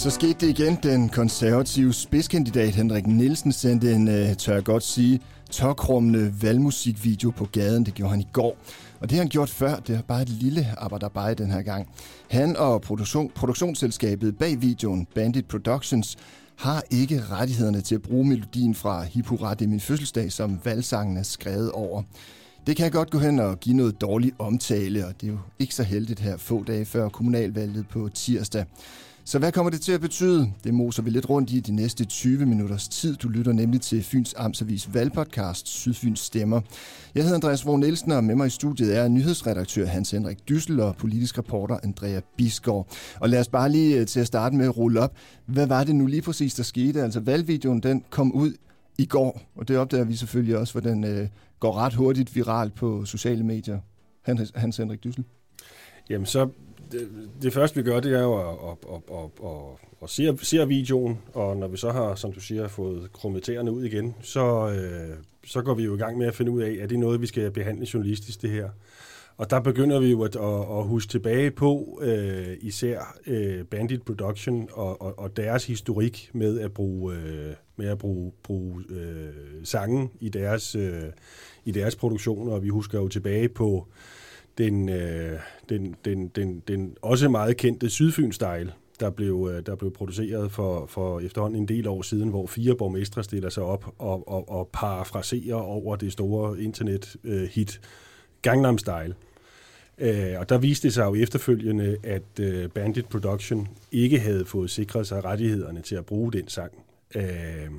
Så skete det igen. Den konservative spidskandidat Henrik Nielsen sendte en, øh, tør jeg godt sige, tørkrummende valgmusikvideo på gaden. Det gjorde han i går. Og det har han gjort før. Det er bare et lille arbejderbejde den her gang. Han og produktion, produktionsselskabet bag videoen, Bandit Productions, har ikke rettighederne til at bruge melodien fra Hip Hurra, det er min fødselsdag, som valgsangen er skrevet over. Det kan godt gå hen og give noget dårlig omtale, og det er jo ikke så heldigt her få dage før kommunalvalget på tirsdag. Så hvad kommer det til at betyde? Det moser vi lidt rundt i de næste 20 minutters tid. Du lytter nemlig til Fyns Amtsavis valgpodcast Sydfyns Stemmer. Jeg hedder Andreas Vogn Nielsen, og med mig i studiet er nyhedsredaktør Hans Henrik Dyssel og politisk reporter Andrea Bisgaard. Og lad os bare lige øh, til at starte med at rulle op. Hvad var det nu lige præcis, der skete? Altså valgvideoen den kom ud i går, og det opdager vi selvfølgelig også, for den øh, går ret hurtigt viralt på sociale medier. Hans, Hans Henrik Dyssel. Jamen så det, det første vi gør, det er jo at, at, at, at, at, at se, se videoen, og når vi så har, som du siger, fået kromaterne ud igen, så, øh, så går vi jo i gang med at finde ud af, er det noget, vi skal behandle journalistisk, det her. Og der begynder vi jo at, at, at huske tilbage på øh, især øh, Bandit Production og, og, og deres historik med at bruge, øh, med at bruge, bruge øh, sangen i deres, øh, i deres produktioner. Og vi husker jo tilbage på den, øh, den, den, den, den også meget kendte Sydfyn-style, der blev, øh, der blev produceret for, for efterhånden en del år siden, hvor fire borgmestre stiller sig op og, og, og parafraserer over det store internet-hit øh, Gangnam Style. Øh, og der viste det sig jo efterfølgende, at øh, Bandit Production ikke havde fået sikret sig rettighederne til at bruge den sang. Øh,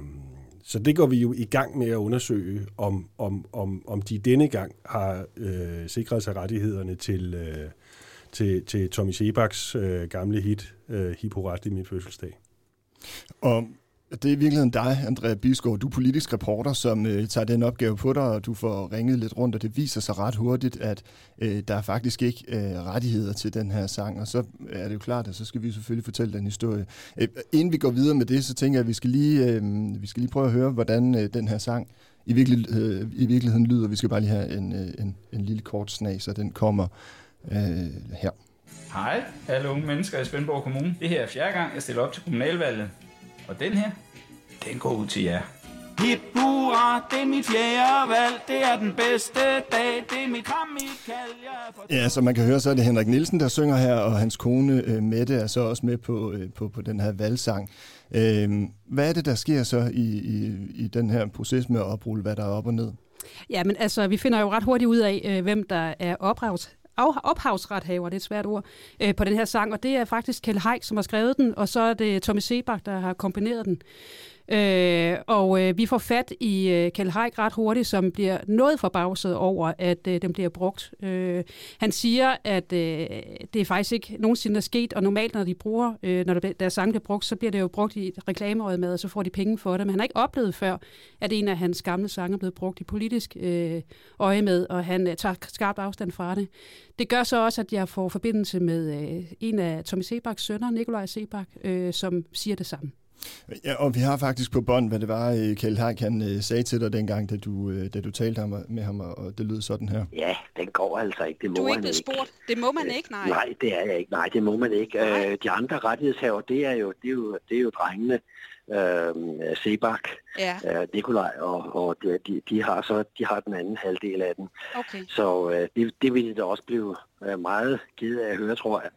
så det går vi jo i gang med at undersøge, om, om, om, om de denne gang har øh, sikret sig rettighederne til, øh, til, til Tommy Sebaks øh, gamle hit, øh, Hipporat i min fødselsdag. Og det er i virkeligheden dig, Andrea Bisgaard. Du er politisk reporter, som øh, tager den opgave på dig, og du får ringet lidt rundt, og det viser sig ret hurtigt, at øh, der er faktisk ikke øh, rettigheder til den her sang. Og så er det jo klart, at så skal vi selvfølgelig fortælle den historie. Øh, inden vi går videre med det, så tænker jeg, at vi skal lige, øh, vi skal lige prøve at høre, hvordan øh, den her sang i, virkelig, øh, i virkeligheden lyder. Vi skal bare lige have en, øh, en, en lille kort snag, så den kommer øh, her. Hej, alle unge mennesker i Svendborg Kommune. Det her er fjerde gang, jeg stiller op til kommunalvalget. Og den her, den går ud til jer. Hip hurra, det er mit fjerde valg, det er den bedste dag, det er mit kald, Ja, som man kan høre, så er det Henrik Nielsen, der synger her, og hans kone øh, Mette er så også med på, øh, på, på den her valgsang. Øh, hvad er det, der sker så i, i, i den her proces med at oprulle, hvad der er op og ned? Ja, men altså, vi finder jo ret hurtigt ud af, øh, hvem der er ophavs, ophavsrethaver, det er et svært ord, øh, på den her sang, og det er faktisk Kjell Haik, som har skrevet den, og så er det Tommy Sebak, der har kombineret den. Øh, og øh, vi får fat i øh, Kjell Haik ret hurtigt, som bliver noget forbavset over, at øh, den bliver brugt. Øh, han siger, at øh, det er faktisk ikke nogensinde er sket, og normalt, når de bruger, øh, når der, deres sang bliver brugt, så bliver det jo brugt i et reklameøjet med, og så får de penge for det. Men han har ikke oplevet før, at en af hans gamle sange er blevet brugt i politisk øh, øje med, og han øh, tager skarpt afstand fra det. Det gør så også, at jeg får forbindelse med øh, en af Tommy Sebaks sønner, Nikolaj Sebak, øh, som siger det samme. Ja, og vi har faktisk på bånd, hvad det var, øh, Kjeld Haik, han øh, sagde til dig dengang, da du, øh, da du talte med ham, og det lød sådan her. Ja, den går altså ikke. Det må du er ikke blevet spurgt. Det må man ikke, nej. Nej, det er jeg ikke. Nej, det må man ikke. Nej. de andre rettighedshaver, det er jo, det er jo, det er jo drengene. Øh, Sebak, ja. øh, Nikolaj, og, og de, de, har så de har den anden halvdel af den. Okay. Så øh, det, det vil de da også blive meget givet af at høre, tror jeg.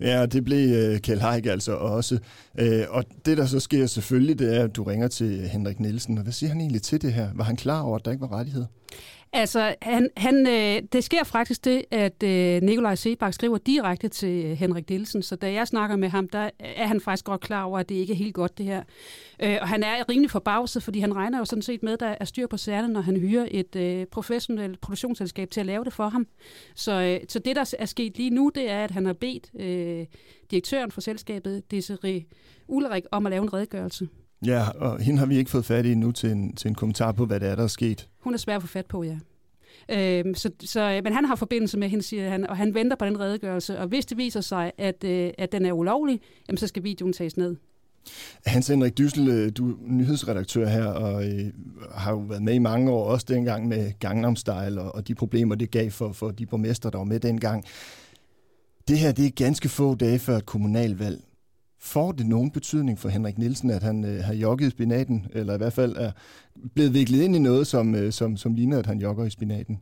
Ja, det blev øh, Kjell Haik altså også. Øh, og det, der så sker selvfølgelig, det er, at du ringer til Henrik Nielsen. Og hvad siger han egentlig til det her? Var han klar over, at der ikke var rettighed? Altså, han, han, øh, det sker faktisk det, at øh, Nikolaj Sebak skriver direkte til øh, Henrik Nielsen, så da jeg snakker med ham, der er han faktisk godt klar over, at det ikke er helt godt det her. Øh, og han er rimelig forbavset, fordi han regner jo sådan set med, at der er styr på sagerne, når han hyrer et øh, professionelt produktionsselskab til at lave det for ham. Så, øh, så det, der er sket lige nu, det er, at han har bedt øh, direktøren for selskabet, Desiree Ulrik, om at lave en redegørelse. Ja, og hende har vi ikke fået fat i nu til en, til en kommentar på, hvad det er, der er sket. Hun er svær at få fat på, ja. Øh, så, så, øh, men han har forbindelse med hende, siger han, og han venter på den redegørelse. Og hvis det viser sig, at, øh, at den er ulovlig, jamen, så skal videoen tages ned. Hans Henrik Dyssel, øh, du er nyhedsredaktør her, og øh, har jo været med i mange år, også dengang med Gangnam Style og, og de problemer, det gav for, for de borgmester, der var med dengang. Det her, det er ganske få dage før et kommunalvalg. Får det nogen betydning for Henrik Nielsen, at han øh, har jogget spinaten, eller i hvert fald er blevet viklet ind i noget, som, øh, som, som ligner, at han jogger i spinaten?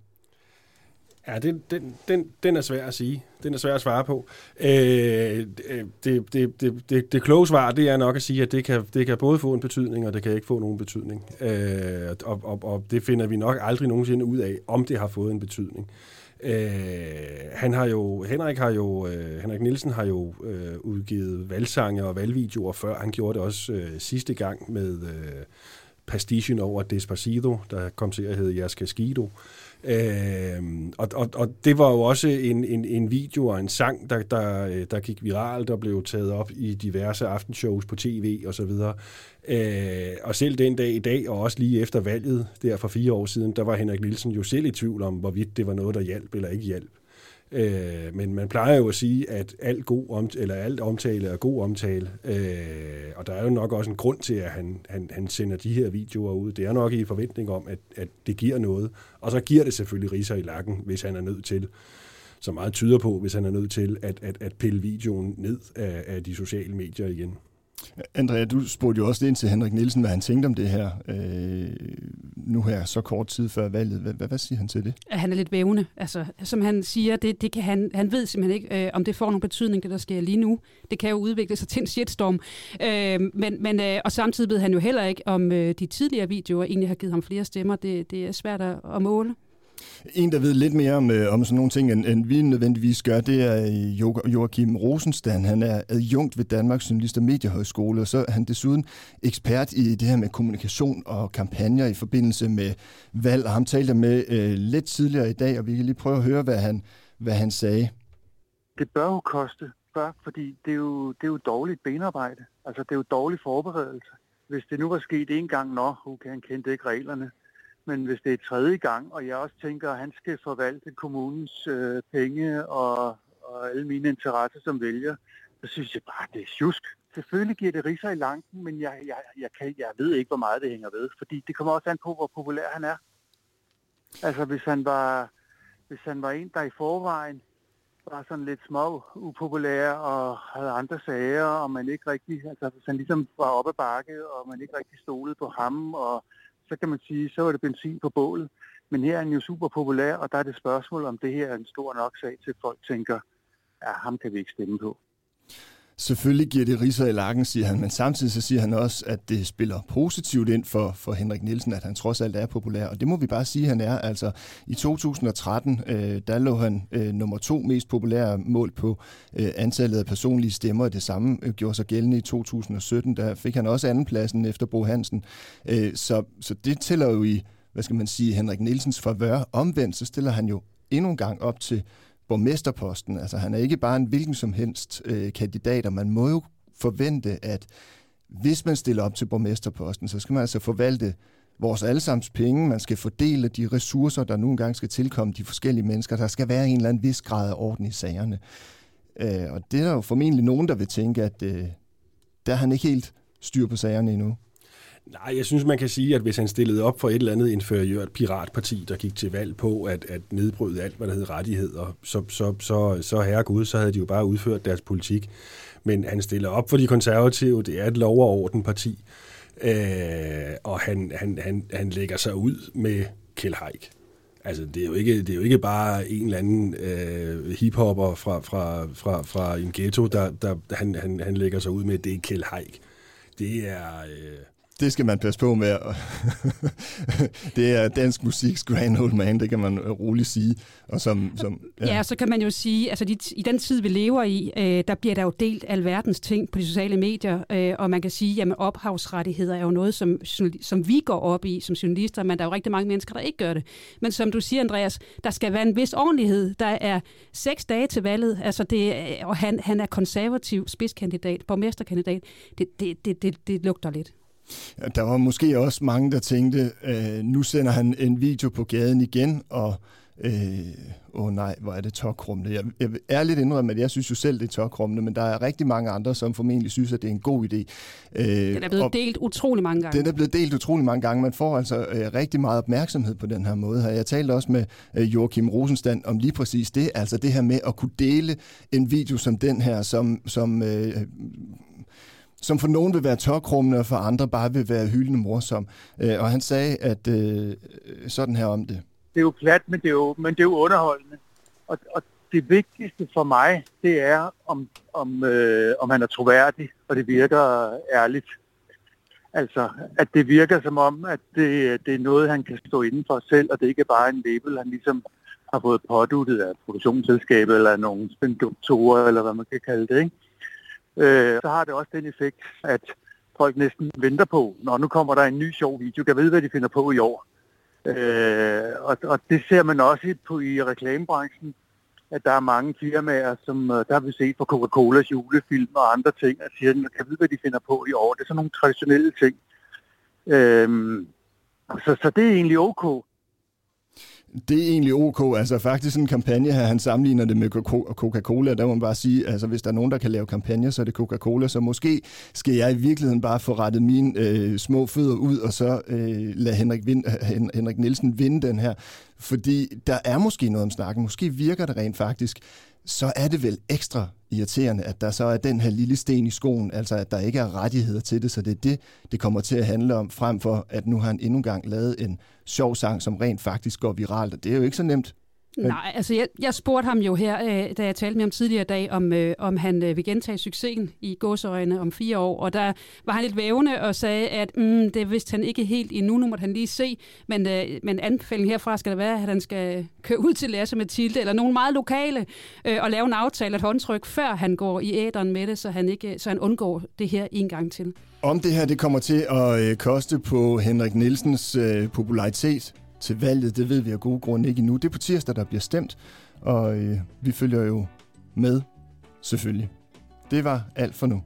Ja, den, den, den, den er svær at sige. Den er svær at svare på. Øh, øh, det, det, det, det, det kloge svar, det er nok at sige, at det kan, det kan både få en betydning, og det kan ikke få nogen betydning. Øh, og, og, og det finder vi nok aldrig nogensinde ud af, om det har fået en betydning. Øh, Øh, han har jo, Henrik har jo, øh, Henrik Nielsen har jo øh, udgivet valgsange og valgvideoer før. Han gjorde det også øh, sidste gang med øh, pastichen over Despacito, der kom til at hedde Jeg skido. Øh, og, og, og det var jo også en, en, en video og en sang, der, der, øh, der gik viralt og blev taget op i diverse aftenshows på tv og så videre. Øh, og selv den dag i dag, og også lige efter valget, der for fire år siden, der var Henrik Nielsen jo selv i tvivl om, hvorvidt det var noget, der hjalp eller ikke hjalp. Øh, men man plejer jo at sige, at alt, god omtale, eller alt omtale er god omtale, øh, og der er jo nok også en grund til, at han, han, han sender de her videoer ud. Det er nok i forventning om, at, at det giver noget, og så giver det selvfølgelig riser i lakken, hvis han er nødt til, så meget tyder på, hvis han er nødt til at, at, at pille videoen ned af, af de sociale medier igen. Andrea, du spurgte jo også ind til Henrik Nielsen, hvad han tænkte om det her, øh, nu her, så kort tid før valget. Hvad, hvad, hvad siger han til det? Han er lidt vævende. Altså, som han siger, det, det kan han, han ved simpelthen ikke, øh, om det får nogen betydning, det der sker lige nu. Det kan jo udvikle sig til en shitstorm. Øh, men, men, øh, og samtidig ved han jo heller ikke, om øh, de tidligere videoer egentlig har givet ham flere stemmer. Det, det er svært at, at måle. En, der ved lidt mere om, øh, om sådan nogle ting, end, end vi nødvendigvis gør, det er øh, jo- Joachim Rosenstand. Han er adjunkt ved Danmarks Journalist- og Mediehøjskole, og så er han desuden ekspert i det her med kommunikation og kampagner i forbindelse med valg. Og ham talte med øh, lidt tidligere i dag, og vi kan lige prøve at høre, hvad han, hvad han sagde. Det bør jo koste, bør, fordi det er, jo, det er jo dårligt benarbejde. Altså, det er jo dårlig forberedelse. Hvis det nu var sket en gang, nå, okay, han kendte ikke reglerne, men hvis det er tredje gang, og jeg også tænker, at han skal forvalte kommunens øh, penge og, og alle mine interesser som vælger, så synes jeg bare, at det er tjusk. Selvfølgelig giver det riser i langen, men jeg, jeg, jeg, kan, jeg ved ikke, hvor meget det hænger ved, fordi det kommer også an på, hvor populær han er. Altså hvis han var, hvis han var en, der i forvejen var sådan lidt små upopulær og havde andre sager, og man ikke rigtig, altså hvis han ligesom var oppe ad bakke, og man ikke rigtig stolede på ham, og så kan man sige, så er det benzin på bålet. Men her er han jo super populær, og der er det spørgsmål, om det her er en stor nok sag til, folk tænker, ja, ham kan vi ikke stemme på. Selvfølgelig giver det riser i lakken, siger han, men samtidig så siger han også, at det spiller positivt ind for, for Henrik Nielsen, at han trods alt er populær. Og det må vi bare sige, at han er. Altså, i 2013, øh, der lå han øh, nummer to mest populære mål på øh, antallet af personlige stemmer. Det samme øh, gjorde sig gældende i 2017. Der fik han også andenpladsen efter Bo Hansen. Øh, så, så det tæller jo i, hvad skal man sige, Henrik Nielsens favør. Omvendt, så stiller han jo endnu en gang op til borgmesterposten. Altså han er ikke bare en hvilken som helst øh, kandidat, og man må jo forvente, at hvis man stiller op til borgmesterposten, så skal man altså forvalte vores allesammens penge, man skal fordele de ressourcer, der nu engang skal tilkomme de forskellige mennesker. Der skal være en eller anden vis grad af orden i sagerne. Øh, og det er der jo formentlig nogen, der vil tænke, at øh, der er han ikke helt styr på sagerne endnu. Nej, jeg synes, man kan sige, at hvis han stillede op for et eller andet inferiørt piratparti, der gik til valg på at, at nedbryde alt, hvad der hed rettigheder, så, så, så, så herre Gud, så havde de jo bare udført deres politik. Men han stiller op for de konservative, det er et lov- og ordenparti, øh, og han, han, han, han lægger sig ud med Kjell Haik. Altså, det er jo ikke, det er jo ikke bare en eller anden øh, hiphopper fra, fra, fra, fra en ghetto, der, der han, han, han lægger sig ud med, det er Kjell Haik. Det er... Øh, det skal man passe på med. det er dansk musiks grand old man, det kan man roligt sige. Og som, som, ja. ja, så kan man jo sige, altså de, i den tid, vi lever i, øh, der bliver der jo delt alverdens ting på de sociale medier, øh, og man kan sige, jamen ophavsrettigheder er jo noget, som, som vi går op i som journalister, men der er jo rigtig mange mennesker, der ikke gør det. Men som du siger, Andreas, der skal være en vis ordentlighed. Der er seks dage til valget, altså det, og han, han er konservativ spidskandidat, borgmesterkandidat. Det, det, det, det, det lugter lidt. Der var måske også mange, der tænkte, øh, nu sender han en video på gaden igen, og øh, åh oh nej, hvor er det tokrummende. Jeg, jeg vil ærligt indrømme, at jeg synes jo selv, det er tokrummende, men der er rigtig mange andre, som formentlig synes, at det er en god idé. Øh, den er blevet delt utrolig mange gange. Den er blevet delt utrolig mange gange. Man får altså øh, rigtig meget opmærksomhed på den her måde her. Jeg talte også med øh, Joachim Rosenstand om lige præcis det, altså det her med at kunne dele en video som den her, som, som øh, som for nogen vil være tørkrummende, og for andre bare vil være hyldende morsom. Øh, og han sagde, at øh, sådan her om det. Det er jo plat, men det er jo, men det er jo underholdende. Og, og det vigtigste for mig, det er, om, om, øh, om han er troværdig, og det virker ærligt. Altså, at det virker som om, at det, det er noget, han kan stå inden for selv, og det ikke er bare en label, han ligesom har fået påduttet af produktionsselskabet, eller nogle spindoktorer, eller hvad man kan kalde det, ikke? Øh, så har det også den effekt, at folk næsten venter på, når nu kommer der en ny sjov video, kan vide, hvad de finder på i år. Øh, og, og det ser man også på i reklamebranchen, at der er mange firmaer, som øh, der har vi set på Coca-Colas julefilm og andre ting, at siger, at kan vide, hvad de finder på i år. Det er sådan nogle traditionelle ting. Øh, så, så det er egentlig ok. Det er egentlig ok. Altså faktisk en kampagne her, han sammenligner det med Coca-Cola. Der må man bare sige, altså hvis der er nogen, der kan lave kampagner, så er det Coca-Cola. Så måske skal jeg i virkeligheden bare få rettet mine øh, små fødder ud, og så øh, lade Henrik, Vind, øh, Henrik Nielsen vinde den her. Fordi der er måske noget om snakken. Måske virker det rent faktisk så er det vel ekstra irriterende, at der så er den her lille sten i skoen, altså at der ikke er rettigheder til det, så det er det, det kommer til at handle om, frem for at nu har han endnu engang lavet en sjov sang, som rent faktisk går viralt, og det er jo ikke så nemt Nej, altså jeg, jeg spurgte ham jo her, øh, da jeg talte med ham tidligere i dag, om, øh, om han øh, vil gentage succesen i godsøjne om fire år. Og der var han lidt vævende og sagde, at mm, det vidste han ikke helt endnu, nu måtte han lige se. Men, øh, men anbefalingen herfra skal det være, at han skal køre ud til Lasse Mathilde, eller nogen meget lokale, øh, og lave en aftale, et håndtryk, før han går i æderen med det, så han, ikke, så han undgår det her en gang til. Om det her det kommer til at øh, koste på Henrik Nielsens øh, popularitet, til valget, det ved vi af gode grunde ikke endnu. Det er på tirsdag, der bliver stemt, og øh, vi følger jo med, selvfølgelig. Det var alt for nu.